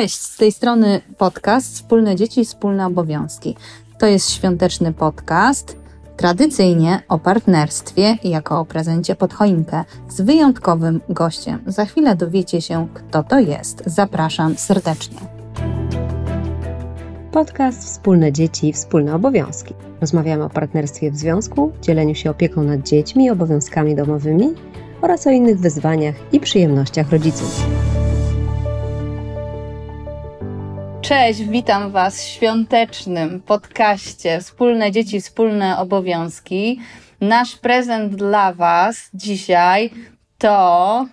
Cześć, z tej strony podcast Wspólne Dzieci, Wspólne Obowiązki. To jest świąteczny podcast, tradycyjnie o partnerstwie jako o prezencie pod choinkę z wyjątkowym gościem. Za chwilę dowiecie się, kto to jest. Zapraszam serdecznie. Podcast Wspólne Dzieci, Wspólne Obowiązki. Rozmawiamy o partnerstwie w związku, dzieleniu się opieką nad dziećmi, obowiązkami domowymi oraz o innych wyzwaniach i przyjemnościach rodziców. Cześć, witam Was w świątecznym podcaście Wspólne Dzieci, Wspólne Obowiązki. Nasz prezent dla Was dzisiaj to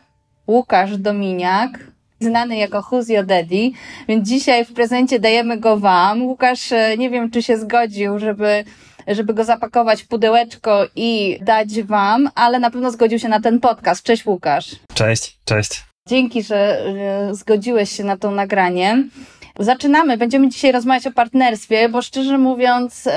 Łukasz Dominiak, znany jako Who's Your Daddy, więc dzisiaj w prezencie dajemy go Wam. Łukasz, e, nie wiem, czy się zgodził, żeby żeby go zapakować w pudełeczko i dać Wam, ale na pewno zgodził się na ten podcast. Cześć Łukasz. Cześć, cześć. Dzięki, że zgodziłeś się na to nagranie. Zaczynamy. Będziemy dzisiaj rozmawiać o partnerstwie, bo szczerze mówiąc,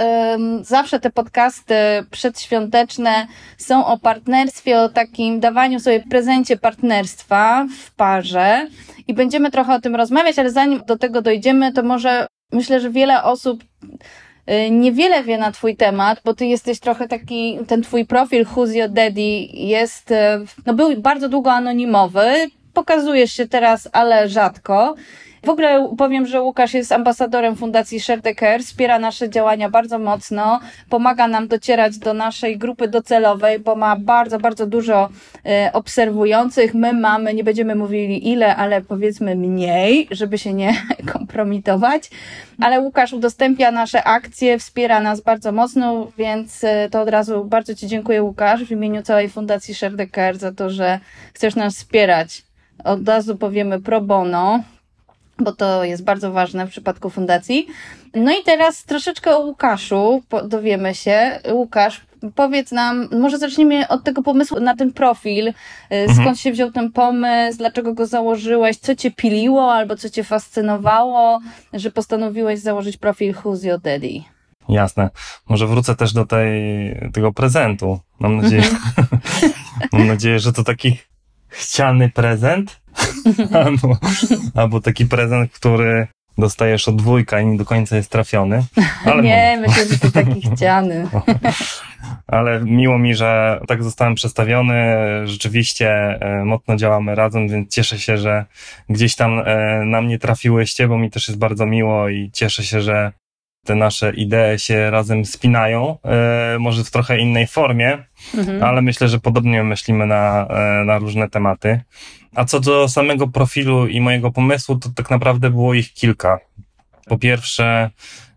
zawsze te podcasty przedświąteczne są o partnerstwie, o takim dawaniu sobie prezencie partnerstwa w parze i będziemy trochę o tym rozmawiać, ale zanim do tego dojdziemy, to może myślę, że wiele osób y, niewiele wie na Twój temat, bo Ty jesteś trochę taki, ten Twój profil Who's Your Daddy jest, y, no był bardzo długo anonimowy, pokazujesz się teraz, ale rzadko. W ogóle powiem, że Łukasz jest ambasadorem Fundacji Share the Care, wspiera nasze działania bardzo mocno, pomaga nam docierać do naszej grupy docelowej, bo ma bardzo, bardzo dużo e, obserwujących. My mamy, nie będziemy mówili ile, ale powiedzmy mniej, żeby się nie kompromitować. Ale Łukasz udostępnia nasze akcje, wspiera nas bardzo mocno, więc e, to od razu bardzo Ci dziękuję, Łukasz, w imieniu całej Fundacji Share the Care za to, że chcesz nas wspierać. Od razu powiemy pro bono bo to jest bardzo ważne w przypadku fundacji. No i teraz troszeczkę o Łukaszu dowiemy się. Łukasz, powiedz nam, może zacznijmy od tego pomysłu na ten profil. Y, skąd mhm. się wziął ten pomysł, dlaczego go założyłeś, co cię piliło albo co cię fascynowało, że postanowiłeś założyć profil Who's Your Daddy? Jasne. Może wrócę też do tej, tego prezentu. Mam nadzieję, mam nadzieję, że to taki chciany prezent, albo, albo taki prezent, który dostajesz od dwójka i nie do końca jest trafiony. Ale nie, myślę, że to taki chciany. ale miło mi, że tak zostałem przedstawiony. Rzeczywiście e, mocno działamy razem, więc cieszę się, że gdzieś tam e, na mnie trafiłyście, bo mi też jest bardzo miło i cieszę się, że te nasze idee się razem spinają, e, może w trochę innej formie, mhm. ale myślę, że podobnie myślimy na, e, na różne tematy. A co do samego profilu i mojego pomysłu, to tak naprawdę było ich kilka. Po pierwsze,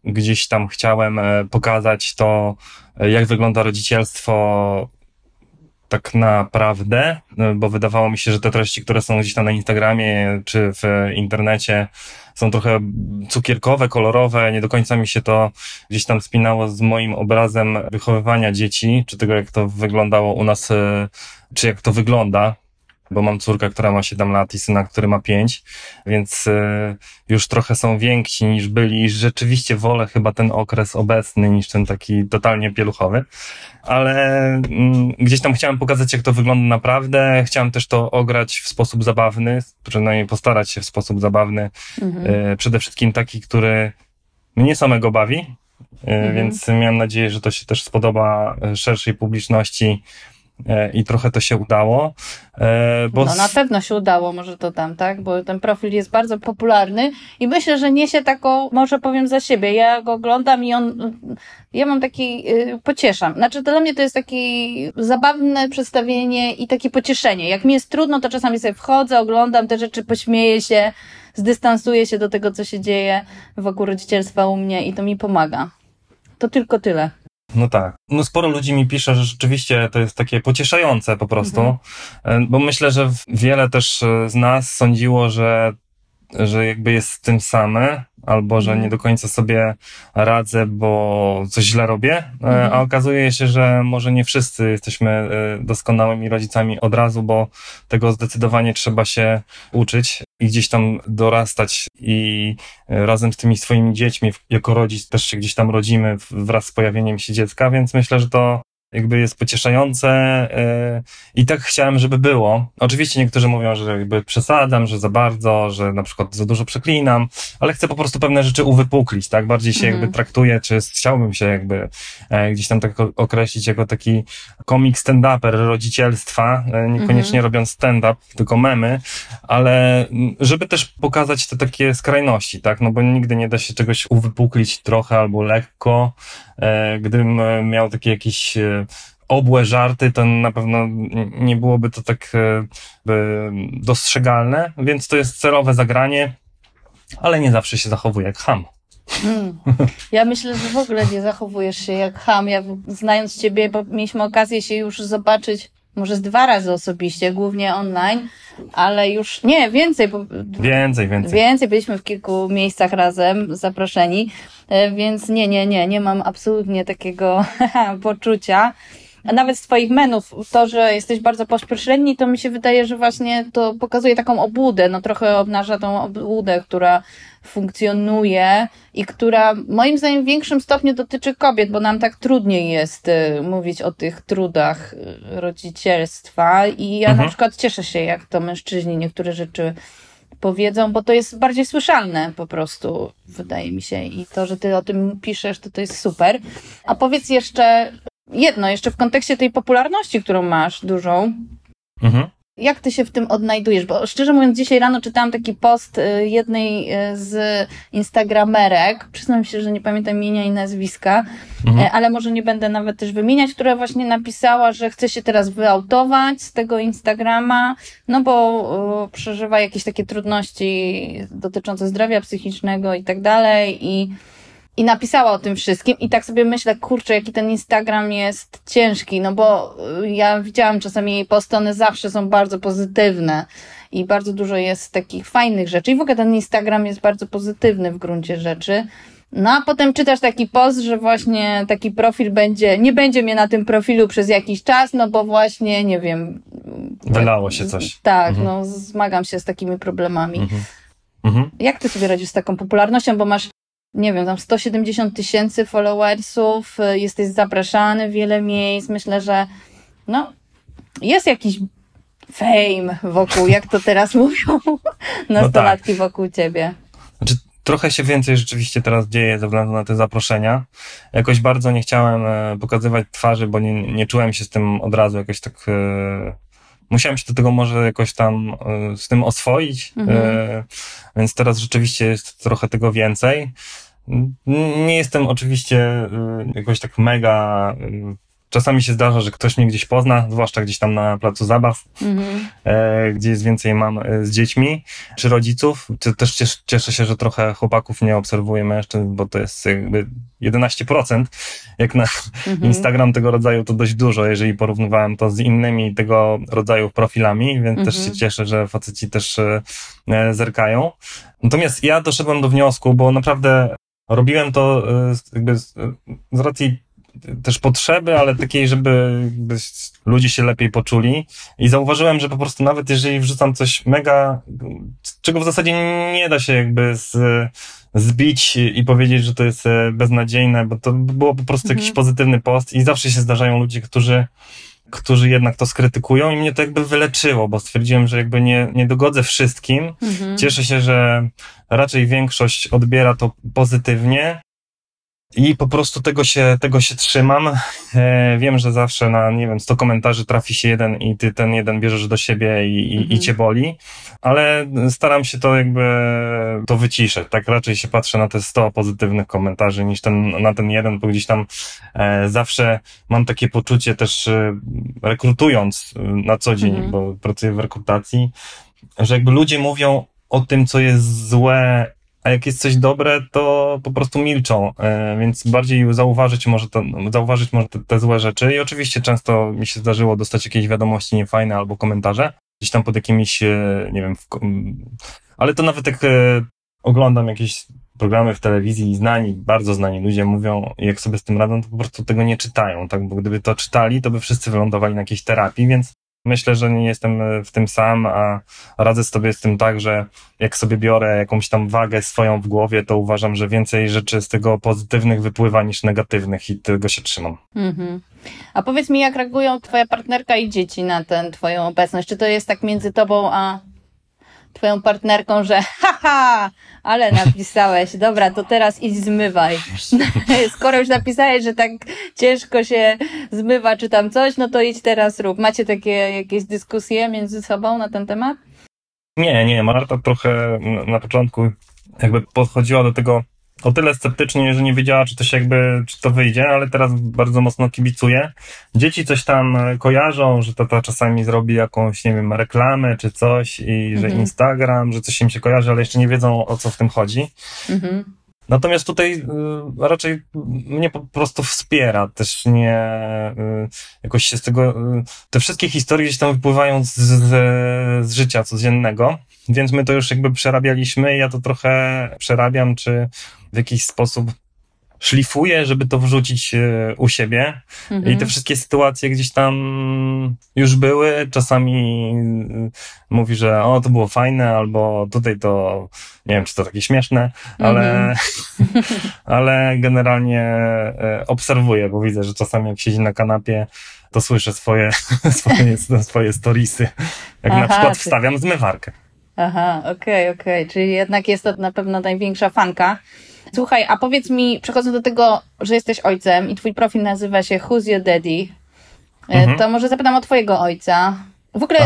gdzieś tam chciałem e, pokazać to, jak wygląda rodzicielstwo tak naprawdę, bo wydawało mi się, że te treści, które są gdzieś tam na Instagramie czy w internecie, są trochę cukierkowe, kolorowe, nie do końca mi się to gdzieś tam spinało z moim obrazem wychowywania dzieci, czy tego, jak to wyglądało u nas, e, czy jak to wygląda bo mam córkę, która ma 7 lat i syna, który ma 5, więc y, już trochę są więksi niż byli i rzeczywiście wolę chyba ten okres obecny niż ten taki totalnie pieluchowy, ale mm, gdzieś tam chciałem pokazać, jak to wygląda naprawdę, chciałem też to ograć w sposób zabawny, przynajmniej postarać się w sposób zabawny, mhm. y, przede wszystkim taki, który mnie samego bawi, y, mhm. więc miałem nadzieję, że to się też spodoba szerszej publiczności, E, i trochę to się udało. E, bo... No na pewno się udało, może to tam, tak? Bo ten profil jest bardzo popularny i myślę, że niesie taką, może powiem za siebie, ja go oglądam i on, ja mam taki, y, pocieszam. Znaczy dla mnie to jest takie zabawne przedstawienie i takie pocieszenie. Jak mi jest trudno, to czasami sobie wchodzę, oglądam te rzeczy, pośmieję się, zdystansuję się do tego, co się dzieje wokół rodzicielstwa u mnie i to mi pomaga. To tylko tyle. No tak. No sporo ludzi mi pisze, że rzeczywiście to jest takie pocieszające po prostu, mhm. E, bo myślę, że wiele też z nas sądziło, że, że jakby jest z tym same, albo że mhm. nie do końca sobie radzę, bo coś źle robię, e, mhm. a okazuje się, że może nie wszyscy jesteśmy e, doskonałymi rodzicami od razu, bo tego zdecydowanie trzeba się uczyć i gdzieś tam dorastać i e, razem z tymi swoimi dziećmi jako rodzic też się gdzieś tam rodzimy wraz z pojawieniem się dziecka, więc myślę, że to jakby jest pocieszające yy, i tak chciałem, żeby było. Oczywiście niektórzy mówią, że jakby przesadzam, że za bardzo, że na przykład za dużo przeklinam, ale chcę po prostu pewne rzeczy uwypuklić, tak? Bardziej się Mhm. jakby traktuję, czy chciałbym się jakby e, gdzieś tam tak określić jako taki komik stand-uper rodzicielstwa, e, niekoniecznie robiąc stand-up, tylko memy, ale żeby też pokazać te takie skrajności, tak? No bo nigdy nie da się czegoś uwypuklić trochę albo lekko. E, gdybym miał takie jakieś e, obłe żarty, to na pewno nie byłoby to tak e, dostrzegalne, więc to jest celowe zagranie, ale nie zawsze się zachowuje jak ham. Mm. Ja myślę, że w ogóle nie zachowujesz się jak ham. Ja znając ciebie, bo mieliśmy okazję się już zobaczyć może z dwa razy osobiście, głównie online, ale już nie, więcej, bo Więcej, więcej. Więcej, byliśmy w kilku miejscach razem zaproszeni, e, więc nie, nie, nie, nie mam absolutnie takiego poczucia. A nawet z Twoich menów, to, że jesteś bardzo pośredni, to mi się wydaje, że właśnie to pokazuje taką obłudę, no trochę obnaża tą obłudę, która funkcjonuje i która moim zdaniem w większym stopniu dotyczy kobiet, bo nam tak trudniej jest y, mówić o tych trudach y, rodzicielstwa i ja Mhm. na przykład cieszę się, jak to mężczyźni niektóre rzeczy powiedzą, bo to jest bardziej słyszalne po prostu, wydaje mi się. I to, że ty o tym piszesz, to to jest super. A powiedz jeszcze jedno, jeszcze w kontekście tej popularności, którą masz dużą. Mhm. Jak ty się w tym odnajdujesz? Bo szczerze mówiąc, dzisiaj rano czytałam taki post y, jednej y, z instagramerek. Przyznam się, że nie pamiętam imienia i nazwiska, Mhm. E, ale może nie będę nawet też wymieniać, która właśnie napisała, że chce się teraz wyautować z tego Instagrama, no bo e, przeżywa jakieś takie trudności dotyczące zdrowia psychicznego i tak dalej i i napisała o tym wszystkim i tak sobie myślę, kurczę, jaki ten Instagram jest ciężki, no bo y, ja widziałam czasami jej posty, one zawsze są bardzo pozytywne i bardzo dużo jest takich fajnych rzeczy i w ogóle ten Instagram jest bardzo pozytywny w gruncie rzeczy. No a potem czytasz taki post, że właśnie taki profil będzie, nie będzie mnie na tym profilu przez jakiś czas, no bo właśnie, nie wiem. Wylało się coś. Tak, Mhm. no zmagam się z takimi problemami. Mhm. Mhm. Jak ty sobie radzisz z taką popularnością, bo masz, nie wiem, tam 170 tysięcy followersów, y, jesteś zapraszany w wiele miejsc, myślę, że no, jest jakiś fame wokół, jak to teraz mówią nastolatki wokół ciebie. Znaczy, trochę się więcej rzeczywiście teraz dzieje ze względu na te zaproszenia. Jakoś bardzo nie chciałem e, pokazywać twarzy, bo nie, nie czułem się z tym od razu jakoś tak. E, musiałem się do tego może jakoś tam e, z tym oswoić, Mhm. więc teraz rzeczywiście jest trochę tego więcej. Nie jestem oczywiście e, jakoś tak mega. e, Czasami się zdarza, że ktoś mnie gdzieś pozna, zwłaszcza gdzieś tam na placu zabaw, Mhm. e, gdzie jest więcej mam e, z dziećmi czy rodziców. Też cieszę, się, że trochę chłopaków nie obserwuje mężczyzn, bo to jest jakby 11%. Jak na Mhm. Instagram tego rodzaju to dość dużo, jeżeli porównywałem to z innymi tego rodzaju profilami, więc też Mhm. się cieszę, że faceci też e, zerkają. Natomiast ja doszedłem do wniosku, bo naprawdę robiłem to e, z- jakby z, z racji też potrzeby, ale takiej, żeby ludzie się lepiej poczuli. I zauważyłem, że po prostu nawet jeżeli wrzucam coś mega, czego w zasadzie nie da się jakby z, zbić i powiedzieć, że to jest e, beznadziejne, bo to było po prostu jakiś Mhm. pozytywny post i zawsze się zdarzają ludzie, którzy którzy jednak to skrytykują i mnie to jakby wyleczyło, bo stwierdziłem, że jakby nie, nie dogodzę wszystkim. Mhm. Cieszę się, że raczej większość odbiera to pozytywnie i po prostu tego się, tego się trzymam. E, wiem, że zawsze na, nie wiem, 100 komentarzy trafi się jeden i ty ten jeden bierzesz do siebie i, i, Mhm. i cię boli, ale staram się to jakby to wyciszać. Tak raczej się patrzę na te 100 pozytywnych komentarzy niż ten, na ten jeden, bo gdzieś tam e, zawsze mam takie poczucie też e, rekrutując e, na co dzień, Mhm. bo pracuję w rekrutacji, że jakby ludzie mówią o tym, co jest złe, a jak jest coś dobre, to po prostu milczą, e, więc bardziej zauważyć może, to, zauważyć może te, te złe rzeczy. I oczywiście często mi się zdarzyło dostać jakieś wiadomości niefajne albo komentarze, gdzieś tam pod jakimiś, e, nie wiem, w, ale to nawet jak e, oglądam jakieś programy w telewizji i znani, bardzo znani ludzie mówią, jak sobie z tym radzą, to po prostu tego nie czytają, tak, bo gdyby to czytali, to by wszyscy wylądowali na jakiejś terapii, więc Myślę, że nie jestem w tym sam, a radzę sobie z tym tak, że jak sobie biorę jakąś tam wagę swoją w głowie, to uważam, że więcej rzeczy z tego pozytywnych wypływa niż negatywnych i tego się trzymam. Mhm. A powiedz mi, jak reagują twoja partnerka i dzieci na tę twoją obecność? Czy to jest tak między tobą a twoją partnerką, że haha, ale napisałeś, dobra, to teraz idź zmywaj. Skoro już napisałeś, że tak ciężko się zmywa czy tam coś, no to idź teraz rób. Macie takie jakieś dyskusje między sobą na ten temat? Nie, nie, Marta trochę na początku jakby podchodziła do tego o tyle sceptycznie, że nie wiedziała, czy to się jakby, czy to wyjdzie, ale teraz bardzo mocno kibicuje. Dzieci coś tam kojarzą, że tata czasami zrobi jakąś, nie wiem, reklamę czy coś i że mhm. Instagram, że coś im się kojarzy, ale jeszcze nie wiedzą o co w tym chodzi. Mhm. Natomiast tutaj y, raczej mnie po prostu wspiera, też nie y, jakoś się z tego, y, te wszystkie historie gdzieś tam wypływają z, z, z życia codziennego, więc my to już jakby przerabialiśmy, ja to trochę przerabiam, czy w jakiś sposób szlifuję, żeby to wrzucić e, u siebie. Mhm. I te wszystkie sytuacje gdzieś tam już były. Czasami e, mówi, że o, to było fajne, albo tutaj to, nie wiem, czy to takie śmieszne, ale, mhm. ale generalnie e, obserwuję, bo widzę, że czasami jak siedzi na kanapie, to słyszę swoje, swoje, swoje storiesy. Jak Aha, na przykład wstawiam zmywarkę. Aha, okej, okay, okej. Okay. Czyli jednak jest to na pewno największa fanka. Słuchaj, a powiedz mi, przechodząc do tego, że jesteś ojcem i twój profil nazywa się Who's Your Daddy, e, mhm. to może zapytam o twojego ojca. W ogóle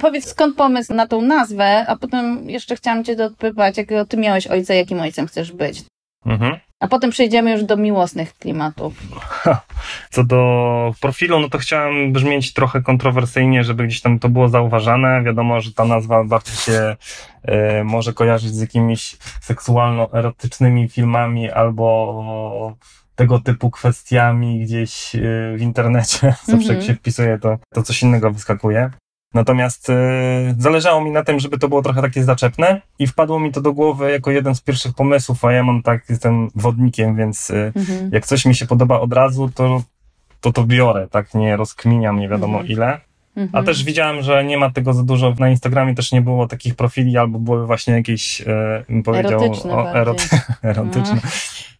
powiedz skąd pomysł na tą nazwę, a potem jeszcze chciałam cię dopytać, jakiego ty miałeś ojca, jakim ojcem chcesz być. Mhm. A potem przejdziemy już do miłosnych klimatów. Co do profilu, no to chciałem brzmieć trochę kontrowersyjnie, żeby gdzieś tam to było zauważane. Wiadomo, że ta nazwa bardziej się y, może kojarzyć z jakimiś seksualno-erotycznymi filmami albo tego typu kwestiami gdzieś y, w internecie. Zawsze mm -hmm. jak się wpisuje, to, to coś innego wyskakuje. Natomiast y, zależało mi na tym, żeby to było trochę takie zaczepne i wpadło mi to do głowy jako jeden z pierwszych pomysłów, a ja mam tak, jestem wodnikiem, więc y, mhm. jak coś mi się podoba od razu, to to, to biorę, tak nie rozkminiam nie wiadomo mhm. ile. Mhm. A też widziałem, że nie ma tego za dużo. Na Instagramie też nie było takich profili, albo były właśnie jakieś, e, bym powiedział, erotyczne. O, eroty erotyczne.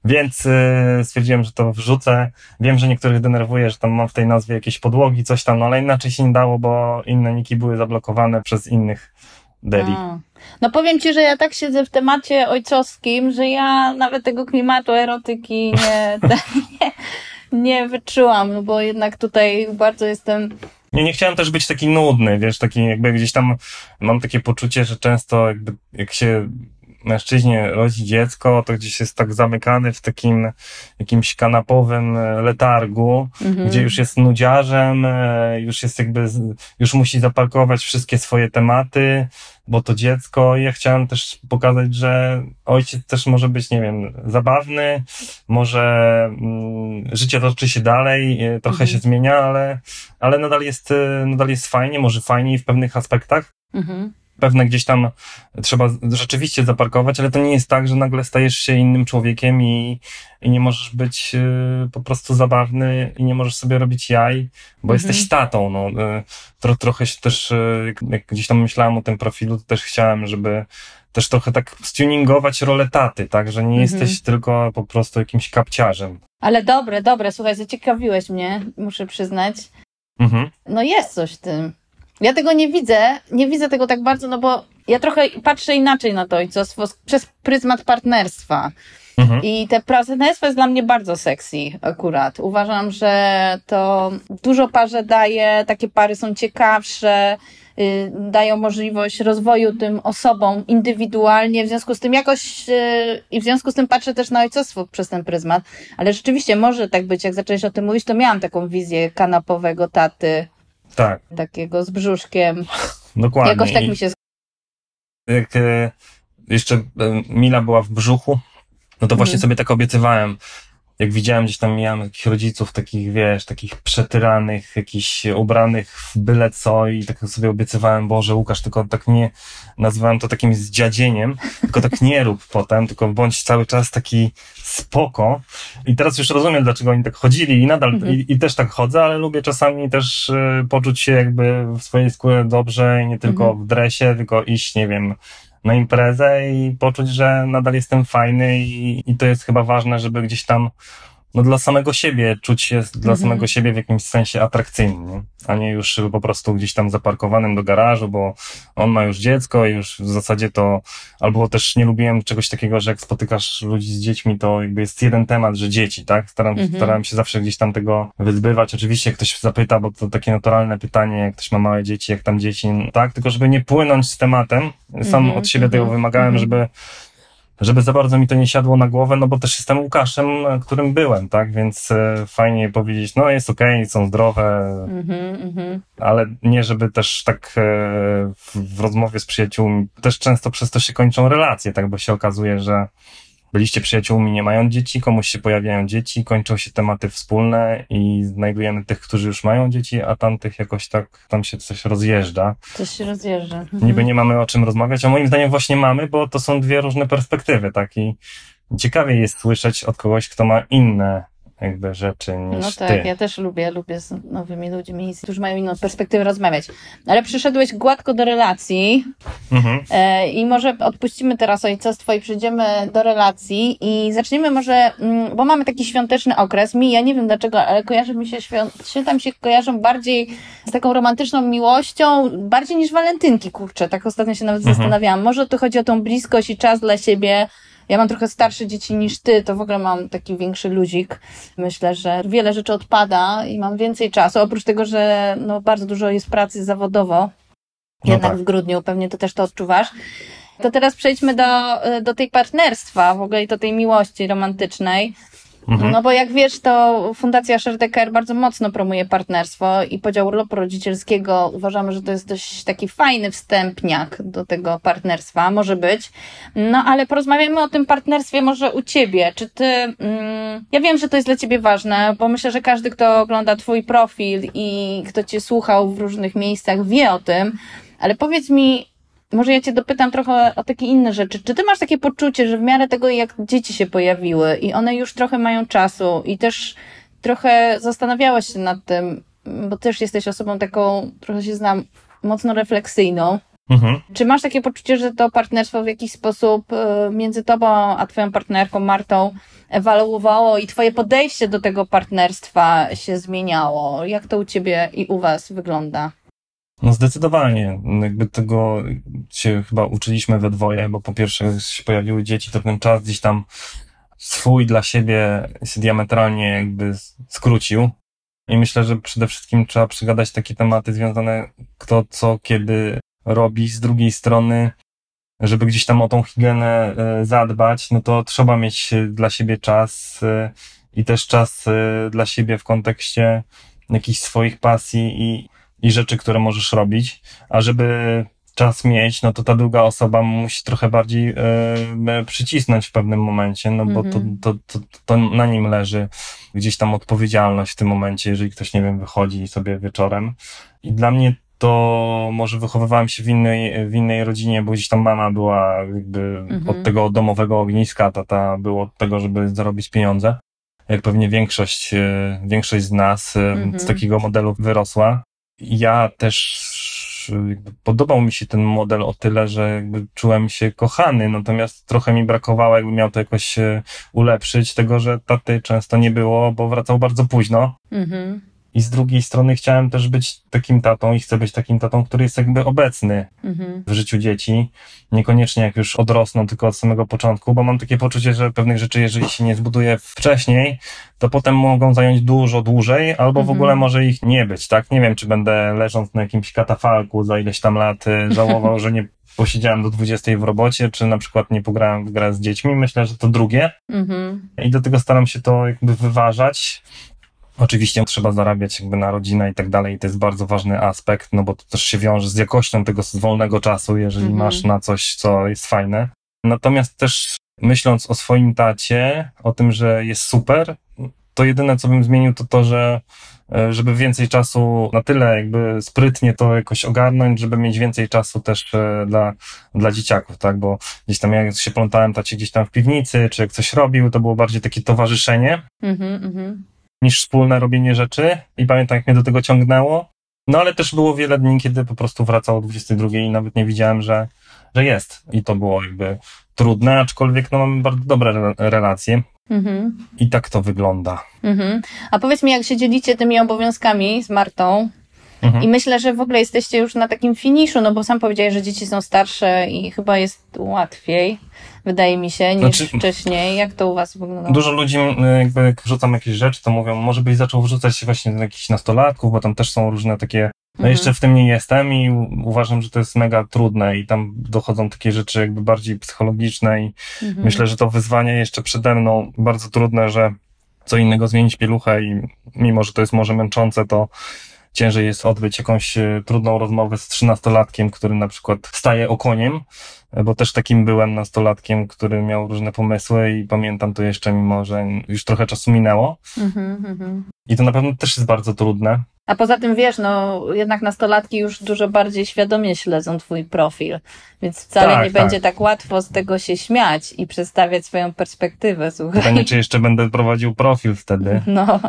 Więc y, stwierdziłem, że to wrzucę. Wiem, że niektórych denerwuje, że tam mam w tej nazwie jakieś podłogi, coś tam, no ale inaczej się nie dało, bo inne niki były zablokowane przez innych deli. A. No powiem ci, że ja tak siedzę w temacie ojcowskim, że ja nawet tego klimatu erotyki nie, nie, nie wyczułam, no bo jednak tutaj bardzo jestem nie, nie chciałem też być taki nudny, wiesz, taki jakby gdzieś tam mam takie poczucie, że często jakby jak się mężczyźnie rodzi dziecko, to gdzieś jest tak zamykany w takim jakimś kanapowym e, letargu, mhm. gdzie już jest nudziarzem, e, już jest jakby, już musi zaparkować wszystkie swoje tematy, bo to dziecko ja chciałem też pokazać, że ojciec też może być, nie wiem, zabawny, może mm, życie toczy się dalej, e, trochę mhm. się zmienia, ale, ale nadal jest, nadal jest fajnie, może fajniej w pewnych aspektach. Mhm pewne gdzieś tam trzeba rzeczywiście zaparkować, ale to nie jest tak, że nagle stajesz się innym człowiekiem i, i nie możesz być y, po prostu zabawny i nie możesz sobie robić jaj, bo mhm. jesteś tatą. No, y, tro, trochę się też, y, jak gdzieś tam myślałem o tym profilu, to też chciałem, żeby też trochę tak stuningować rolę taty, tak, że nie mhm. jesteś tylko po prostu jakimś kapciarzem. Ale dobre, dobre, słuchaj, zaciekawiłeś mnie, muszę przyznać. Mhm. No jest coś w tym. Ja tego nie widzę, nie widzę tego tak bardzo, no bo ja trochę patrzę inaczej na to ojcostwo przez pryzmat partnerstwa. Mhm. I te partnerstwo jest dla mnie bardzo sexy akurat. Uważam, że to dużo parze daje, takie pary są ciekawsze, yy, dają możliwość rozwoju tym osobom indywidualnie, w związku z tym jakoś yy, i w związku z tym patrzę też na ojcostwo przez ten pryzmat. Ale rzeczywiście może tak być, jak zaczęłeś o tym mówić, to miałam taką wizję kanapowego taty, tak. Takiego z brzuszkiem. Dokładnie. Jakoś tak mi się... Jak e, jeszcze e, Mila była w brzuchu, no to właśnie mhm. sobie tak obiecywałem. Jak widziałem gdzieś tam, miałem jakichś rodziców takich, wiesz, takich przetyranych, jakichś ubranych w byle co i tak sobie obiecywałem, Boże, Łukasz, tylko tak nie, nazywałem to takim zdziadzieniem, tylko tak nie rób potem, tylko bądź cały czas taki spoko. I teraz już rozumiem, dlaczego oni tak chodzili i nadal, Mhm. i, i też tak chodzę, ale lubię czasami też y, poczuć się jakby w swojej skórze dobrze i nie tylko Mhm. w dresie, tylko iść, nie wiem, na imprezę i poczuć, że nadal jestem fajny i, i to jest chyba ważne, żeby gdzieś tam no dla samego siebie czuć się dla Mhm. samego siebie w jakimś sensie atrakcyjnym, a nie już po prostu gdzieś tam zaparkowanym do garażu, bo on ma już dziecko i już w zasadzie to, albo też nie lubiłem czegoś takiego, że jak spotykasz ludzi z dziećmi, to jakby jest jeden temat, że dzieci, tak? Staram, Mhm. starałem się zawsze gdzieś tam tego wyzbywać. Oczywiście ktoś zapyta, bo to takie naturalne pytanie, jak ktoś ma małe dzieci, jak tam dzieci, tak? Tylko żeby nie płynąć z tematem. Sam Mhm, od siebie tego mhm, wymagałem, mhm. żeby żeby za bardzo mi to nie siadło na głowę, no bo też jestem Łukaszem, którym byłem, tak? Więc e, fajnie powiedzieć, no jest okej, są zdrowe, Mhm, mhm. ale nie żeby też tak e, w, w rozmowie z przyjaciółmi, też często przez to się kończą relacje, tak? Bo się okazuje, że byliście przyjaciółmi, nie mają dzieci, komuś się pojawiają dzieci, kończą się tematy wspólne i znajdujemy tych, którzy już mają dzieci, a tamtych jakoś tak, tam się coś rozjeżdża. Coś się rozjeżdża. Mhm. Niby nie mamy o czym rozmawiać, a moim zdaniem właśnie mamy, bo to są dwie różne perspektywy, tak? I ciekawie jest słyszeć od kogoś, kto ma inne jakby rzeczy niż No tak, ty. ja też lubię, lubię z nowymi ludźmi, którzy mają inną perspektywę rozmawiać. Ale przyszedłeś gładko do relacji Mhm. e, i może odpuścimy teraz ojcostwo i przejdziemy do relacji i zaczniemy może, mm, bo mamy taki świąteczny okres. Mi, ja nie wiem dlaczego, ale kojarzy mi się świąt, święta się kojarzą bardziej z taką romantyczną miłością, bardziej niż walentynki, kurczę. Tak ostatnio się nawet Mhm. zastanawiałam. Może tu chodzi o tą bliskość i czas dla siebie. Ja mam trochę starsze dzieci niż ty, to w ogóle mam taki większy luzik. Myślę, że wiele rzeczy odpada i mam więcej czasu. Oprócz tego, że no, bardzo dużo jest pracy zawodowo, No jednak tak. w grudniu, pewnie ty też to odczuwasz. To teraz przejdźmy do, do tej partnerstwa w ogóle i do tej miłości romantycznej. Mhm. No bo jak wiesz, to Fundacja Sherdecker bardzo mocno promuje partnerstwo i podział urlopu rodzicielskiego uważamy, że to jest dość taki fajny wstępniak do tego partnerstwa, może być. No ale porozmawiamy o tym partnerstwie może u ciebie. Czy ty, mm, ja wiem, że to jest dla ciebie ważne, bo myślę, że każdy, kto ogląda twój profil i kto cię słuchał w różnych miejscach wie o tym, ale powiedz mi, może ja cię dopytam trochę o takie inne rzeczy. Czy ty masz takie poczucie, że w miarę tego, jak dzieci się pojawiły i one już trochę mają czasu i też trochę zastanawiałeś się nad tym, bo też jesteś osobą taką, trochę się znam, mocno refleksyjną. Mhm. Czy masz takie poczucie, że to partnerstwo w jakiś sposób e, między tobą a twoją partnerką Martą ewoluowało i twoje podejście do tego partnerstwa się zmieniało? Jak to u ciebie i u was wygląda? No zdecydowanie. Jakby tego się chyba uczyliśmy we dwoje, bo po pierwsze się pojawiły dzieci, to ten czas gdzieś tam swój dla siebie się diametralnie jakby skrócił. I myślę, że przede wszystkim trzeba przygadać takie tematy związane kto co kiedy robi. Z drugiej strony, żeby gdzieś tam o tą higienę e, zadbać, no to trzeba mieć e, dla siebie czas e, i też czas dla siebie w kontekście jakichś swoich pasji i, i rzeczy, które możesz robić. A żeby czas mieć, no to ta druga osoba musi trochę bardziej e, przycisnąć w pewnym momencie, no bo to, Mhm. to, to, to na nim leży gdzieś tam odpowiedzialność w tym momencie, jeżeli ktoś, nie wiem, wychodzi sobie wieczorem. I dla mnie to może wychowywałem się w innej, w innej rodzinie, bo gdzieś tam mama była jakby Mhm. od tego domowego ogniska, tata było od tego, żeby zarobić pieniądze. Jak pewnie większość, e, większość z nas e, Mhm. z takiego modelu wyrosła. Ja też podobał mi się ten model o tyle, że czułem się kochany, natomiast trochę mi brakowało, jakby miał to jakoś e, ulepszyć, tego, że taty często nie było, bo wracał bardzo późno. Mhm. I z drugiej strony chciałem też być takim tatą i chcę być takim tatą, który jest jakby obecny Mhm. w życiu dzieci. Niekoniecznie jak już odrosną, tylko od samego początku, bo mam takie poczucie, że pewnych rzeczy, jeżeli się nie zbuduje wcześniej, to potem mogą zająć dużo dłużej, albo w Mhm. ogóle może ich nie być, tak? Nie wiem, czy będę leżąc na jakimś katafalku za ileś tam lat y, żałował, że nie posiedziałem do 20 w robocie, czy na przykład nie pograłem w grę z dziećmi. Myślę, że to drugie. Mhm. I do tego staram się to jakby wyważać. Oczywiście trzeba zarabiać jakby na rodzinę i tak dalej, i to jest bardzo ważny aspekt, no bo to też się wiąże z jakością tego wolnego czasu, jeżeli Mhm. masz na coś, co jest fajne. Natomiast też myśląc o swoim tacie, o tym, że jest super, to jedyne, co bym zmienił, to to, że e, żeby więcej czasu, na tyle jakby sprytnie to jakoś ogarnąć, żeby mieć więcej czasu też e, dla, dla dzieciaków, tak, bo gdzieś tam jak się plątałem tacie gdzieś tam w piwnicy, czy jak coś robił, to było bardziej takie towarzyszenie Mhm, mhm. Niż wspólne robienie rzeczy i pamiętam, jak mnie do tego ciągnęło. No ale też było wiele dni, kiedy po prostu wracał o 22 i nawet nie widziałem, że, że jest. I to było jakby trudne, aczkolwiek no mamy bardzo dobre re- relacje Mhm. i tak to wygląda. Mhm. A powiedz mi, jak się dzielicie tymi obowiązkami z Martą? Mhm. I myślę, że w ogóle jesteście już na takim finiszu, no bo sam powiedziałeś, że dzieci są starsze i chyba jest łatwiej, wydaje mi się, niż Znaczy- wcześniej. Jak to u was wygląda? Dużo ludzi, jakby jak wrzucam jakieś rzeczy, to mówią, może byś zaczął wrzucać właśnie do jakichś nastolatków, bo tam też są różne takie. No Mhm. jeszcze w tym nie jestem i uważam, że to jest mega trudne i tam dochodzą takie rzeczy jakby bardziej psychologiczne i Mhm. myślę, że to wyzwanie jeszcze przede mną bardzo trudne, że co innego zmienić pieluchę i mimo, że to jest może męczące, to ciężej jest odbyć jakąś e, trudną rozmowę z trzynastolatkiem, który na przykład staje okoniem, bo też takim byłem nastolatkiem, który miał różne pomysły i pamiętam to jeszcze, mimo że już trochę czasu minęło. Mhm, mhm. I to na pewno też jest bardzo trudne. A poza tym wiesz, no jednak nastolatki już dużo bardziej świadomie śledzą twój profil, więc wcale Tak, nie tak. będzie tak łatwo z tego się śmiać i przedstawiać swoją perspektywę, słuchaj. Pytanie, czy jeszcze będę prowadził profil wtedy. No,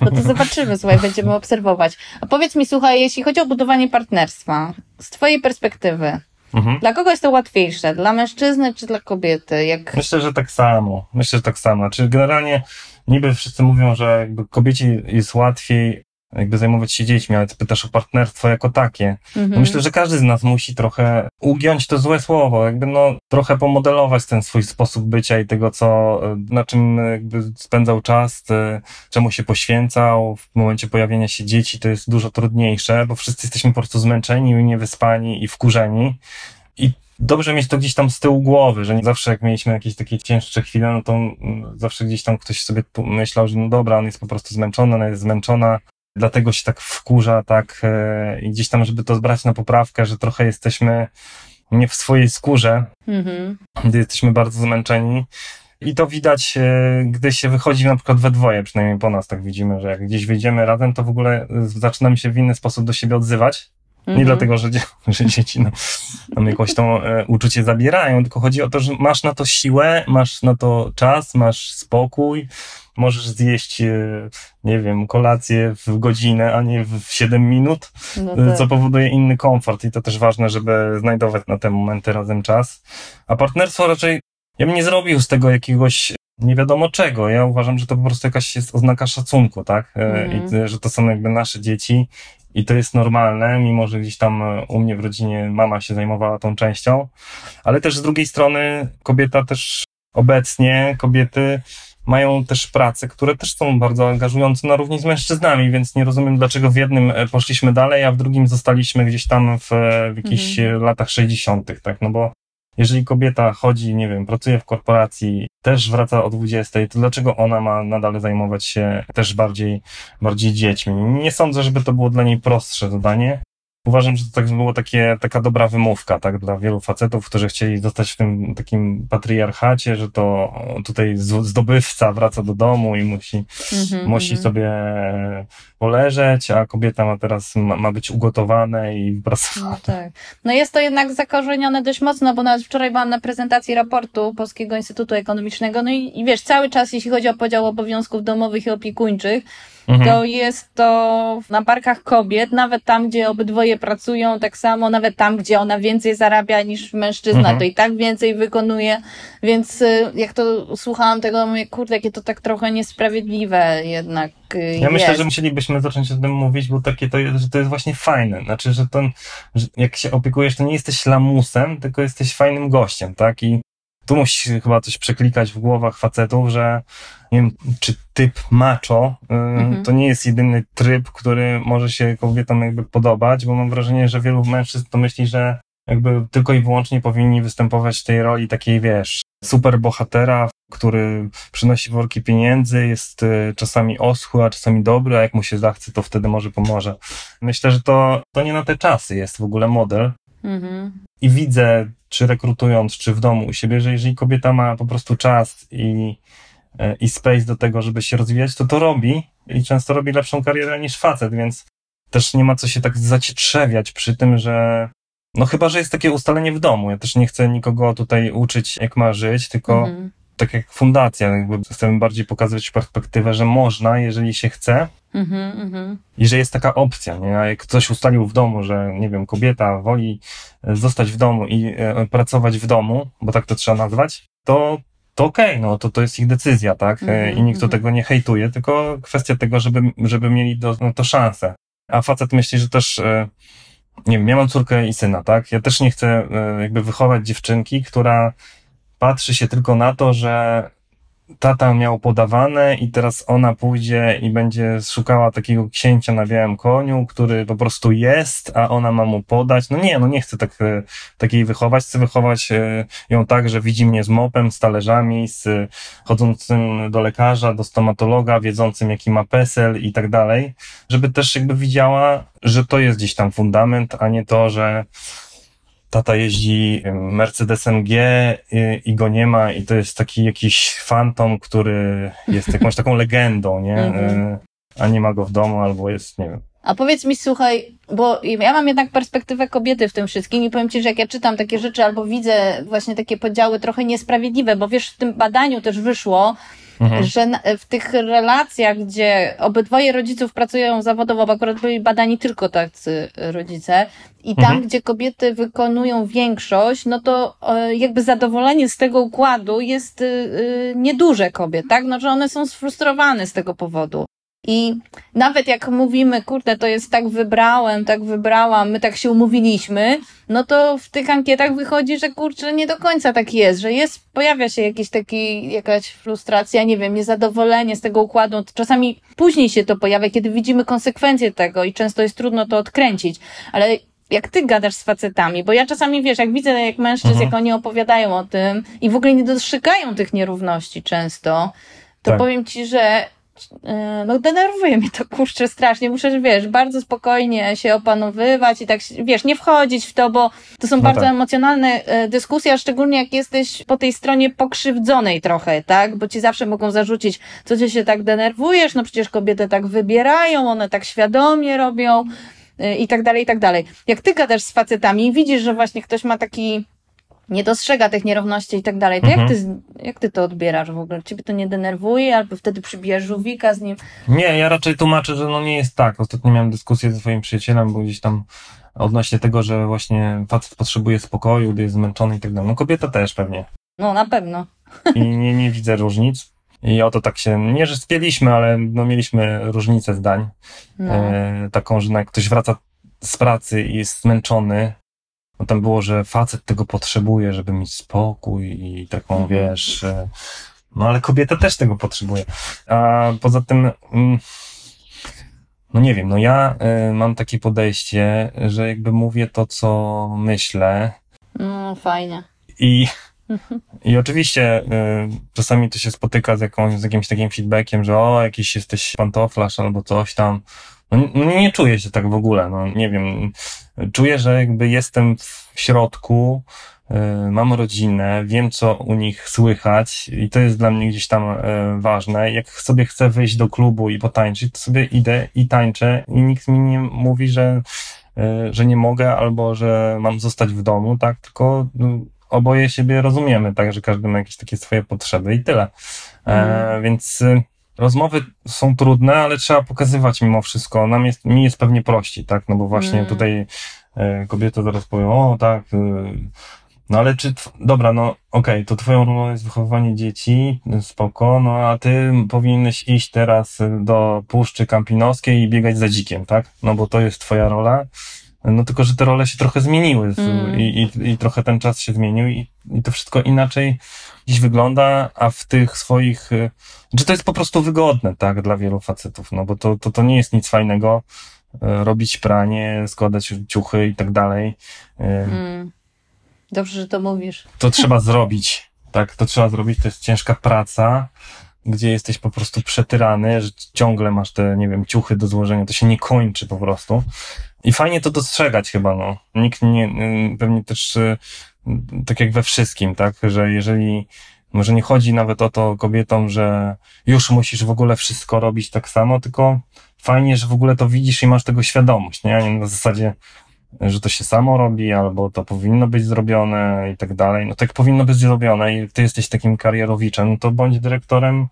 no to zobaczymy, słuchaj, będziemy obserwować. A powiedz mi, słuchaj, jeśli chodzi o budowanie partnerstwa, z twojej perspektywy, Mhm. dla kogo jest to łatwiejsze? Dla mężczyzny czy dla kobiety? Jak... Myślę, że tak samo. Myślę, że tak samo. Czy generalnie niby wszyscy mówią, że jakby kobiecie jest łatwiej jakby zajmować się dziećmi, ale ty pytasz o partnerstwo jako takie. No Mhm. myślę, że każdy z nas musi trochę ugiąć to złe słowo, jakby no trochę pomodelować ten swój sposób bycia i tego, co, na czym jakby spędzał czas, e, czemu się poświęcał. W momencie pojawienia się dzieci to jest dużo trudniejsze, bo wszyscy jesteśmy po prostu zmęczeni, niewyspani i wkurzeni. I dobrze mieć to gdzieś tam z tyłu głowy, że nie zawsze jak mieliśmy jakieś takie cięższe chwile, no to mm, zawsze gdzieś tam ktoś sobie myślał, że no dobra, on jest po prostu zmęczony, ona jest zmęczona, dlatego się tak wkurza, tak e, i gdzieś tam, żeby to zbrać na poprawkę, że trochę jesteśmy nie w swojej skórze, Mhm. gdy jesteśmy bardzo zmęczeni. I to widać, e, gdy się wychodzi na przykład we dwoje, przynajmniej po nas tak widzimy, że jak gdzieś wyjdziemy razem, to w ogóle e, zaczynamy się w inny sposób do siebie odzywać. Nie Mhm. dlatego, że, że dzieci no, nam jakoś to uczucie zabierają, tylko chodzi o to, że masz na to siłę, masz na to czas, masz spokój, możesz zjeść, e, nie wiem, kolację w godzinę, a nie w 7 minut, No e, tak. co powoduje inny komfort i to też ważne, żeby znajdować na te momenty razem czas. A partnerstwo raczej, ja bym nie zrobił z tego jakiegoś nie wiadomo czego. Ja uważam, że to po prostu jakaś jest oznaka szacunku, tak? E, Mhm. I że to są jakby nasze dzieci i to jest normalne, mimo że gdzieś tam u mnie w rodzinie mama się zajmowała tą częścią, ale też z drugiej strony kobieta też obecnie, kobiety mają też prace, które też są bardzo angażujące na równi z mężczyznami, więc nie rozumiem, dlaczego w jednym e, poszliśmy dalej, a w drugim zostaliśmy gdzieś tam w, e, w jakichś Mhm. e, latach 60., tak? No bo jeżeli kobieta chodzi, nie wiem, pracuje w korporacji, też wraca o 20, to dlaczego ona ma nadal zajmować się też bardziej, bardziej dziećmi? Nie sądzę, żeby to było dla niej prostsze zadanie. Uważam, że to tak było takie, taka dobra wymówka, tak, dla wielu facetów, którzy chcieli zostać w tym takim patriarchacie, że to tutaj zdobywca wraca do domu i musi, Mhm, musi mhm. sobie poleżeć, a kobieta ma teraz, ma, ma być ugotowana i pracować. No tak. No jest to jednak zakorzenione dość mocno, bo nawet wczoraj byłam na prezentacji raportu Polskiego Instytutu Ekonomicznego, no i, i wiesz, cały czas, jeśli chodzi o podział obowiązków domowych i opiekuńczych, Mhm. to jest to na barkach kobiet, nawet tam, gdzie obydwoje pracują, tak samo, nawet tam, gdzie ona więcej zarabia niż mężczyzna, Mhm. to i tak więcej wykonuje, więc y, jak to słuchałam tego, mówię, kurde, jakie to tak trochę niesprawiedliwe jednak y, Ja jest. myślę, że musielibyśmy zacząć o tym mówić, bo takie to jest, że to jest właśnie fajne. Znaczy, że to, że jak się opiekujesz, to nie jesteś lamusem, tylko jesteś fajnym gościem, tak? I tu musi chyba coś przeklikać w głowach facetów, że nie wiem, czy typ macho y, Mhm. to nie jest jedyny tryb, który może się kobietom jakby podobać, bo mam wrażenie, że wielu mężczyzn to myśli, że jakby tylko i wyłącznie powinni występować w tej roli takiej, wiesz, super bohatera, który przynosi worki pieniędzy, jest y, czasami oschły, a czasami dobry, a jak mu się zachce, to wtedy może pomoże. Myślę, że to, to nie na te czasy jest w ogóle model. Mhm. I widzę, czy rekrutując, czy w domu u siebie, że jeżeli kobieta ma po prostu czas i e, i space do tego, żeby się rozwijać, to to robi i często robi lepszą karierę niż facet, więc też nie ma co się tak zacietrzewiać przy tym, że no chyba, że jest takie ustalenie w domu. Ja też nie chcę nikogo tutaj uczyć, jak ma żyć, tylko mhm. Tak jak fundacja, jakby chcemy bardziej pokazywać perspektywę, że można, jeżeli się chce. Mhm, mhm. I że jest taka opcja, nie? A jak ktoś ustalił w domu, że nie wiem, kobieta woli e, zostać w domu i e, pracować w domu, bo tak to trzeba nazwać, to to okej, okay, no to to jest ich decyzja, tak? Mm -hmm, I nikt -hmm. tego nie hejtuje, tylko kwestia tego, żeby, żeby mieli do, no, to szansę. A facet myśli, że też, e, nie wiem, ja mam córkę i syna, tak? Ja też nie chcę e, jakby wychować dziewczynki, która patrzy się tylko na to, że tata miał podawane i teraz ona pójdzie i będzie szukała takiego księcia na białym koniu, który po prostu jest, a ona ma mu podać. No nie, no nie chcę tak, e, takiej wychować, chcę wychować e, ją tak, że widzi mnie z mopem, z talerzami, z chodzącym do lekarza, do stomatologa, wiedzącym jaki ma PESEL i tak dalej, żeby też jakby widziała, że to jest gdzieś tam fundament, a nie to, że tata jeździ Mercedesem G i, i, go nie ma i to jest taki jakiś fantom, który jest jakąś taką legendą, nie? Mm-hmm. A nie ma go w domu albo jest, nie wiem. A powiedz mi, słuchaj, bo ja mam jednak perspektywę kobiety w tym wszystkim i powiem Ci, że jak ja czytam takie rzeczy albo widzę właśnie takie podziały trochę niesprawiedliwe, bo wiesz, w tym badaniu też wyszło, mhm. że w tych relacjach, gdzie obydwoje rodziców pracują zawodowo, bo akurat byli badani tylko tacy rodzice, i tam, mhm. gdzie kobiety wykonują większość, no to e, jakby zadowolenie z tego układu jest y, y, nieduże kobiet, tak? No, że one są sfrustrowane z tego powodu. I nawet jak mówimy, kurde, to jest tak wybrałem, tak wybrałam, my tak się umówiliśmy, no to w tych ankietach wychodzi, że kurczę, nie do końca tak jest, że jest, pojawia się jakiś taki, jakaś frustracja, nie wiem, niezadowolenie z tego układu. Czasami później się to pojawia, kiedy widzimy konsekwencje tego i często jest trudno to odkręcić, ale jak ty gadasz z facetami, bo ja czasami wiesz, jak widzę jak mężczyzn, mhm. jak oni opowiadają o tym i w ogóle nie dostrzegają tych nierówności często, to tak. powiem ci, że no denerwuje mnie to kurczę strasznie. Muszę, wiesz, bardzo spokojnie się opanowywać i tak, wiesz, nie wchodzić w to, bo to są no bardzo tak. emocjonalne e, dyskusje, a szczególnie jak jesteś po tej stronie pokrzywdzonej trochę, tak? Bo ci zawsze mogą zarzucić, co cię się tak denerwujesz, no przecież kobiety tak wybierają, one tak świadomie robią e, i tak dalej, i tak dalej. Jak ty gadasz z facetami i widzisz, że właśnie ktoś ma taki nie dostrzega tych nierówności i tak dalej, to mhm. jak, ty, jak ty to odbierasz w ogóle? Ciebie to nie denerwuje, albo wtedy przybijasz żółwika z nim? Nie, ja raczej tłumaczę, że no nie jest tak. Ostatnio miałem dyskusję ze swoim przyjacielem, bo gdzieś tam odnośnie tego, że właśnie facet potrzebuje spokoju, gdy jest zmęczony i tak dalej. No kobieta też pewnie. No na pewno. I nie, nie widzę różnic. I oto tak się, nie że spieliśmy, ale no mieliśmy różnicę zdań. No. E, taką, że jak ktoś wraca z pracy i jest zmęczony, no tam było, że facet tego potrzebuje, żeby mieć spokój i taką, mhm. wiesz, e, no ale kobieta też tego potrzebuje. A poza tym, mm, no nie wiem, no ja e, mam takie podejście, że jakby mówię to, co myślę. No, fajnie. I, i oczywiście y, czasami to się spotyka z, jakąś, z jakimś takim feedbackiem, że o, jakiś jesteś pantoflarz albo coś tam. No, no nie czuję się tak w ogóle, no nie wiem. Czuję, że jakby jestem w środku, y, mam rodzinę, wiem co u nich słychać i to jest dla mnie gdzieś tam y, ważne. Jak sobie chcę wyjść do klubu i potańczyć, to sobie idę i tańczę i nikt mi nie mówi, że, y, że nie mogę albo że mam zostać w domu, tak? Tylko no, oboje siebie rozumiemy, tak? Że każdy ma jakieś takie swoje potrzeby i tyle. E, mhm. więc rozmowy są trudne, ale trzeba pokazywać mimo wszystko. Nam jest, mi jest pewnie prościej, tak? No bo właśnie mm. tutaj e, kobiety zaraz powią, o tak, e, no ale czy, dobra, no okej, okay, to twoją rolą jest wychowywanie dzieci, spoko, no a ty powinieneś iść teraz do Puszczy Kampinoskiej i biegać za dzikiem, tak? No bo to jest twoja rola. No tylko, że te role się trochę zmieniły mm. i, i, i trochę ten czas się zmienił i, i to wszystko inaczej dziś wygląda, a w tych swoich, czy to jest po prostu wygodne, tak, dla wielu facetów, no bo to, to, to nie jest nic fajnego, y, robić pranie, składać ciuchy i tak dalej. Y, mm. Dobrze, że to mówisz. To trzeba zrobić, tak, to trzeba zrobić, to jest ciężka praca, gdzie jesteś po prostu przetyrany, że ciągle masz te, nie wiem, ciuchy do złożenia, to się nie kończy po prostu. I fajnie to dostrzegać chyba, no. Nikt nie, pewnie też tak jak we wszystkim, tak, że jeżeli Może nie chodzi nawet o to kobietom, że już musisz w ogóle wszystko robić tak samo, tylko fajnie, że w ogóle to widzisz i masz tego świadomość, nie na zasadzie, że to się samo robi, albo to powinno być zrobione i tak dalej. No tak powinno być zrobione i ty jesteś takim karierowiczem, to bądź dyrektorem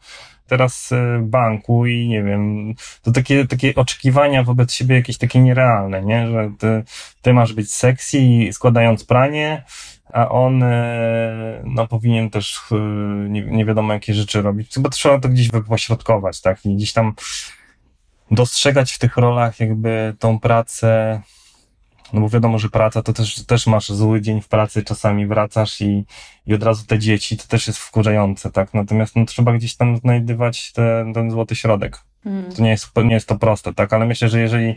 teraz y, banku i nie wiem, to takie, takie oczekiwania wobec siebie jakieś takie nierealne, nie? Że ty, ty masz być sexy składając pranie, a on y, no, powinien też y, nie, nie wiadomo jakie rzeczy robić. Chyba trzeba to gdzieś pośrodkować, tak? I gdzieś tam dostrzegać w tych rolach jakby tą pracę no bo wiadomo, że praca to też, też masz zły dzień w pracy, czasami wracasz i, i od razu te dzieci, to też jest wkurzające, tak? Natomiast no, trzeba gdzieś tam znajdywać ten, ten złoty środek. Mm. To nie jest, nie jest to proste, tak? Ale myślę, że jeżeli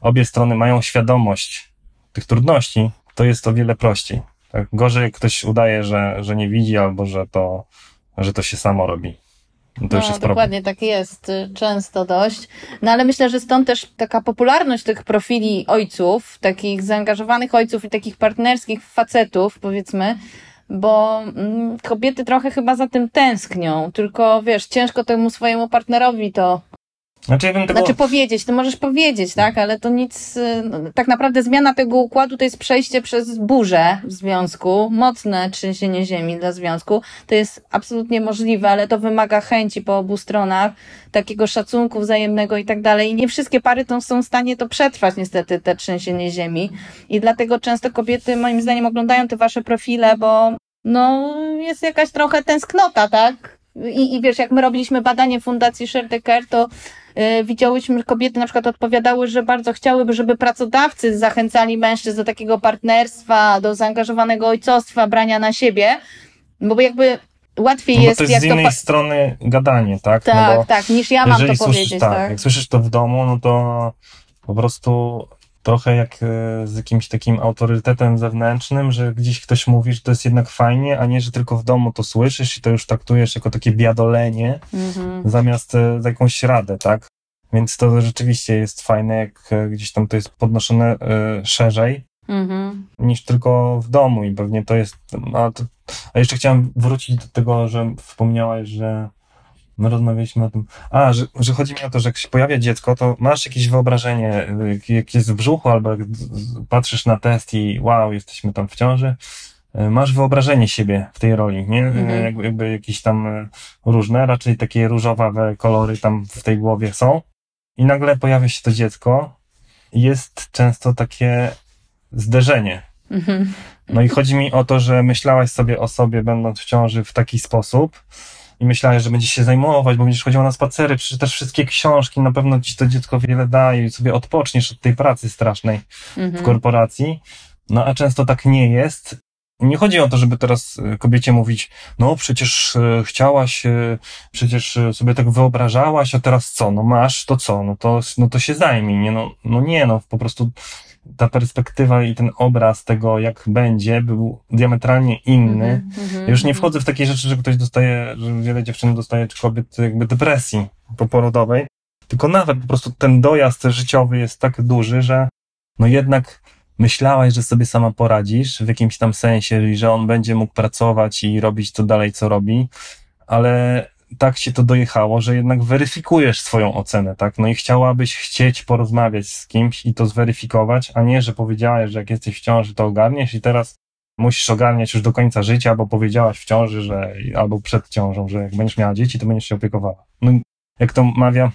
obie strony mają świadomość tych trudności, to jest o wiele prościej. Tak? Gorzej, jak ktoś udaje, że, że nie widzi albo że to, że to się samo robi. No, to no, jest dokładnie problem. tak jest, y, często dość. No ale myślę, że stąd też taka popularność tych profili ojców, takich zaangażowanych ojców i takich partnerskich facetów, powiedzmy, bo mm, kobiety trochę chyba za tym tęsknią, tylko wiesz, ciężko temu swojemu partnerowi to znaczy, ja tego... znaczy powiedzieć, ty możesz powiedzieć, tak, ale to nic, no, tak naprawdę zmiana tego układu to jest przejście przez burzę w związku, mocne trzęsienie ziemi dla związku. To jest absolutnie możliwe, ale to wymaga chęci po obu stronach, takiego szacunku wzajemnego i tak dalej. I nie wszystkie pary to są w stanie to przetrwać niestety, te trzęsienie ziemi. I dlatego często kobiety moim zdaniem oglądają te wasze profile, bo no jest jakaś trochę tęsknota, tak? I, i wiesz, jak my robiliśmy badanie Fundacji Share the Care, to widziałyśmy, że kobiety na przykład odpowiadały, że bardzo chciałyby, żeby pracodawcy zachęcali mężczyzn do takiego partnerstwa, do zaangażowanego ojcostwa, brania na siebie, bo jakby łatwiej no jest. To jest jak z innej to... strony gadanie, tak? Tak, no tak, niż ja mam to słyszysz, powiedzieć. Tak, tak, jak słyszysz to w domu, no to po prostu trochę jak e, z jakimś takim autorytetem zewnętrznym, że gdzieś ktoś mówi, że to jest jednak fajnie, a nie, że tylko w domu to słyszysz i to już traktujesz jako takie biadolenie mhm. zamiast e, jakąś radę, tak? Więc to rzeczywiście jest fajne, jak e, gdzieś tam to jest podnoszone szerzej mhm. niż tylko w domu i pewnie to jest. A, to, a jeszcze chciałem wrócić do tego, że wspomniałaś, że My rozmawialiśmy o tym. A, że, że chodzi mi o to, że jak się pojawia dziecko, to masz jakieś wyobrażenie, jak jest w brzuchu, albo jak patrzysz na test i wow, jesteśmy tam w ciąży, e, masz wyobrażenie siebie w tej roli, nie? Mhm. Jakby, jakby jakieś tam różne, raczej takie różowe kolory tam w tej głowie są. I nagle pojawia się to dziecko i jest często takie zderzenie. Mhm. No i chodzi mi o to, że myślałaś sobie o sobie, będąc w ciąży w taki sposób, i myślałeś, że będziesz się zajmować, bo będziesz chodził na spacery, przeczytasz wszystkie książki, na pewno ci to dziecko wiele daje i sobie odpoczniesz od tej pracy strasznej mhm. w korporacji. No a często tak nie jest. Nie chodzi o to, żeby teraz e, kobiecie mówić, no przecież e, chciałaś, e, przecież sobie tak wyobrażałaś, a teraz co? No masz, to co? No to, no to się zajmij, nie? No, no nie, no po prostu ta perspektywa i ten obraz tego, jak będzie, był diametralnie inny. Mm-hmm, ja już nie mhm. wchodzę w takie rzeczy, że ktoś dostaje, że wiele dziewczyn dostaje, czy kobiet jakby depresji poporodowej, tylko nawet po prostu ten dojazd życiowy jest tak duży, że no jednak myślałaś, że sobie sama poradzisz w jakimś tam sensie, że on będzie mógł pracować i robić to dalej, co robi, ale tak się to dojechało, że jednak weryfikujesz swoją ocenę, tak? No i chciałabyś chcieć porozmawiać z kimś i to zweryfikować, a nie, że powiedziałeś, że jak jesteś w ciąży, to ogarniesz i teraz musisz ogarniać już do końca życia, bo powiedziałaś w ciąży, że albo przed ciążą, że jak będziesz miała dzieci, to będziesz się opiekowała. No, jak to mawia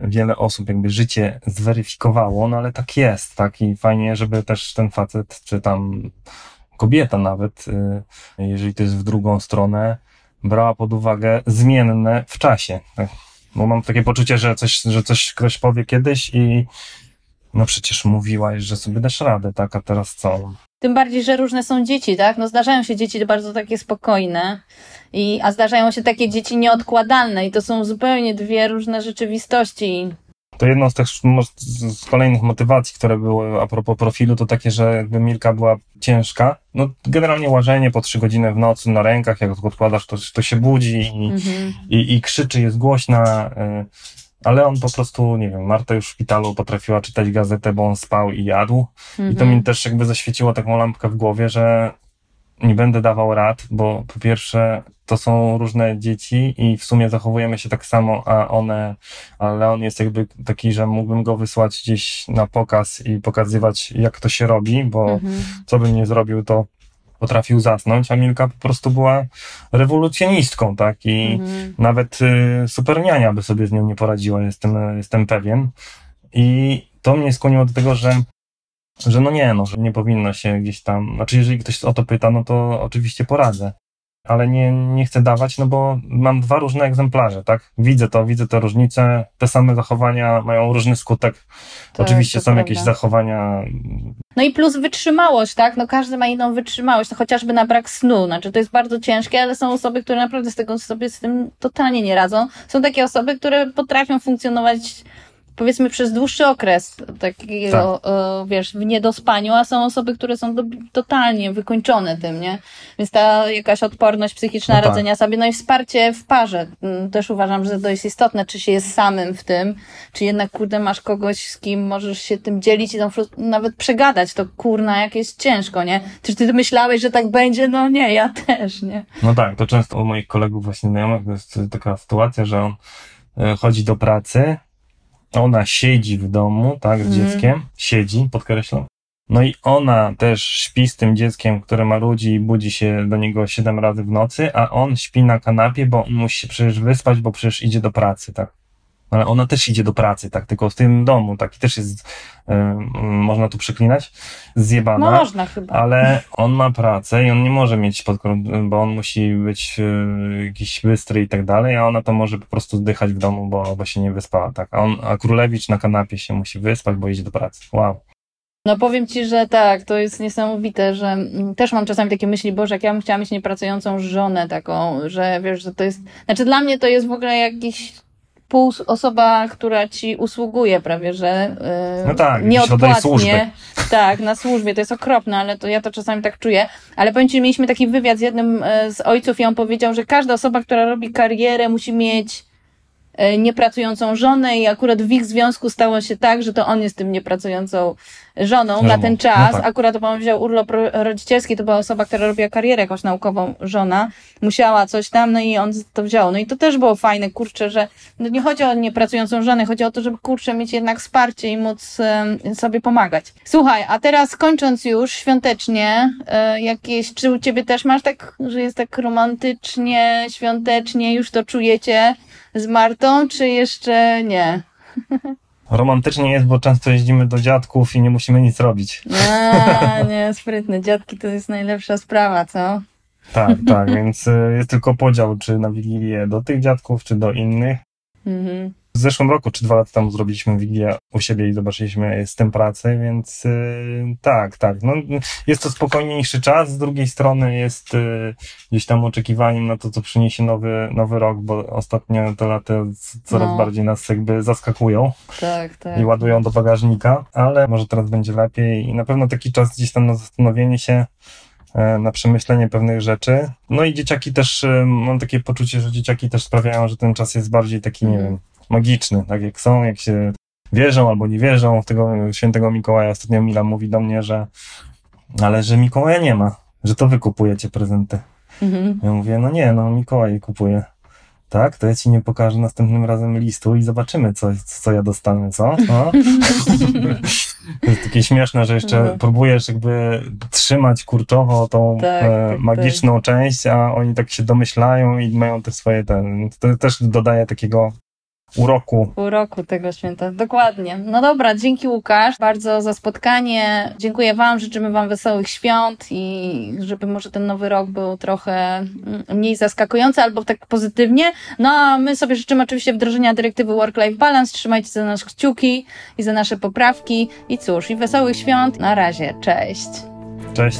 wiele osób, jakby życie zweryfikowało, no ale tak jest, tak? I fajnie, żeby też ten facet, czy tam kobieta nawet, y, jeżeli to jest w drugą stronę, brała pod uwagę zmienne w czasie. Tak? Bo mam takie poczucie, że coś, że coś ktoś powie kiedyś i no przecież mówiłaś, że sobie dasz radę, tak? A teraz co? Tym bardziej, że różne są dzieci, tak? No zdarzają się dzieci bardzo takie spokojne, i, a zdarzają się takie dzieci nieodkładalne i to są zupełnie dwie różne rzeczywistości. To jedną z tych z kolejnych motywacji, które były a propos profilu, to takie, że jakby Milka była ciężka. No generalnie łażenie po trzy godziny w nocy na rękach, jak odkładasz, to, to się budzi i, mhm. i, i krzyczy, jest głośna. Y, ale on po prostu, nie wiem, Marta już w szpitalu potrafiła czytać gazetę, bo on spał i jadł. Mhm. I to mhm. mi też jakby zaświeciło taką lampkę w głowie, że nie będę dawał rad, bo po pierwsze to są różne dzieci i w sumie zachowujemy się tak samo, a one, a Leon jest jakby taki, że mógłbym go wysłać gdzieś na pokaz i pokazywać, jak to się robi, bo Mhm. co bym nie zrobił, to potrafił zasnąć, a Milka po prostu była rewolucjonistką, tak? I Mhm. nawet y, superniania by sobie z nią nie poradziła, jestem, jestem pewien. I to mnie skłoniło do tego, że, że no nie, no, że nie powinno się gdzieś tam, znaczy jeżeli ktoś o to pyta, no to oczywiście poradzę. Ale nie, nie chcę dawać, no bo mam dwa różne egzemplarze, tak? Widzę to, widzę te różnice. Te same zachowania mają różny skutek. Tak, Oczywiście to są prawda. jakieś zachowania No i plus wytrzymałość, tak? No każdy ma inną wytrzymałość, no chociażby na brak snu. Znaczy to jest bardzo ciężkie, ale są osoby, które naprawdę z tego sobie z tym totalnie nie radzą. Są takie osoby, które potrafią funkcjonować powiedzmy przez dłuższy okres takiego, e, wiesz, w niedospaniu, a są osoby, które są do, totalnie wykończone tym, nie? Więc ta jakaś odporność psychiczna No tak. radzenia sobie, no i wsparcie w parze. Mm, Też uważam, że to jest istotne, czy się jest samym w tym, czy jednak, kurde, masz kogoś, z kim możesz się tym dzielić i nawet przegadać, to kurna, jak jest ciężko, nie? Czy ty myślałeś, że tak będzie? No nie, ja też, nie? No tak, to często u moich kolegów właśnie znajomych to jest taka sytuacja, że on e, chodzi do pracy, ona siedzi w domu, tak, z Mhm. dzieckiem, siedzi, podkreślam. No i ona też śpi z tym dzieckiem, które ma ludzi i budzi się do niego siedem razy w nocy, a on śpi na kanapie, bo on musi się przecież wyspać, bo przecież idzie do pracy, tak. Ale ona też idzie do pracy, tak, tylko w tym domu, tak, i też jest, m, można tu przeklinać, zjebana. Można chyba. Ale on ma pracę i on nie może mieć podkrą- bo on musi być e, jakiś bystry i tak dalej, a ona to może po prostu zdychać w domu, bo, bo się nie wyspała, tak. A, on, a Królewicz na kanapie się musi wyspać, bo idzie do pracy. Wow. No powiem ci, że tak, to jest niesamowite, że mm, też mam czasami takie myśli, Boże, jak ja bym chciała mieć niepracującą żonę taką, że wiesz, że to jest, znaczy dla mnie to jest w ogóle jakiś pół osoba, która ci usługuje prawie, że yy, No tak, nieodpłatnie. Tak, na służbie, to jest okropne, ale to ja to czasami tak czuję. Ale powiem ci, mieliśmy taki wywiad z jednym e, z ojców i on powiedział, że każda osoba, która robi karierę musi mieć niepracującą żonę i akurat w ich związku stało się tak, że to on jest tym niepracującą żoną na Żoną. ten No czas. tak. Akurat on wziął urlop ro- rodzicielski, to była osoba, która robiła karierę jakąś naukową, żona. Musiała coś tam, no i on to wziął. No i to też było fajne, kurczę, że no nie chodzi o niepracującą żonę, chodzi o to, żeby kurczę mieć jednak wsparcie i móc sobie pomagać. Słuchaj, a teraz kończąc już świątecznie, e, jakieś, czy u ciebie też masz tak, że jest tak romantycznie, świątecznie, już to czujecie z Martą, czy jeszcze nie? Romantycznie jest, bo często jeździmy do dziadków i nie musimy nic robić. A, nie, sprytny. Dziadki to jest najlepsza sprawa, co? Tak, tak, więc e, jest tylko podział, czy na Wigilię do tych dziadków, czy do innych. Mhm. W zeszłym roku, czy dwa lata temu zrobiliśmy Wigilię u siebie i zobaczyliśmy z tym pracę, więc yy, tak, tak. No, jest to spokojniejszy czas, z drugiej strony jest yy, gdzieś tam oczekiwaniem na to, co przyniesie nowy, nowy rok, bo ostatnio te lata coraz No. bardziej nas jakby zaskakują Tak, tak. i ładują do bagażnika, ale może teraz będzie lepiej i na pewno taki czas gdzieś tam na zastanowienie się, e, na przemyślenie pewnych rzeczy. No i dzieciaki też, e, mam takie poczucie, że dzieciaki też sprawiają, że ten czas jest bardziej taki, nie Mhm. wiem, magiczny, tak jak są, jak się wierzą albo nie wierzą w tego świętego Mikołaja. Ostatnio Mila mówi do mnie, że ale że Mikołaja nie ma, że to wy kupujecie prezenty. Mhm. Ja mówię, no nie, no Mikołaj kupuje. Tak, to ja ci nie pokażę następnym razem listu i zobaczymy, co, co ja dostanę, co? O? to jest takie śmieszne, że jeszcze Mhm. próbujesz jakby trzymać kurczowo tą Tak, e, tak, magiczną część, a oni tak się domyślają i mają te swoje ten. To też dodaje takiego uroku. Pół roku tego święta. Dokładnie. No dobra, dzięki Łukasz bardzo za spotkanie. Dziękuję Wam, życzymy Wam wesołych świąt i żeby może ten nowy rok był trochę mm, mniej zaskakujący albo tak pozytywnie. No a my sobie życzymy oczywiście wdrożenia dyrektywy Work-Life Balance. Trzymajcie za nas kciuki i za nasze poprawki. I cóż, i wesołych świąt. Na razie. Cześć. Cześć.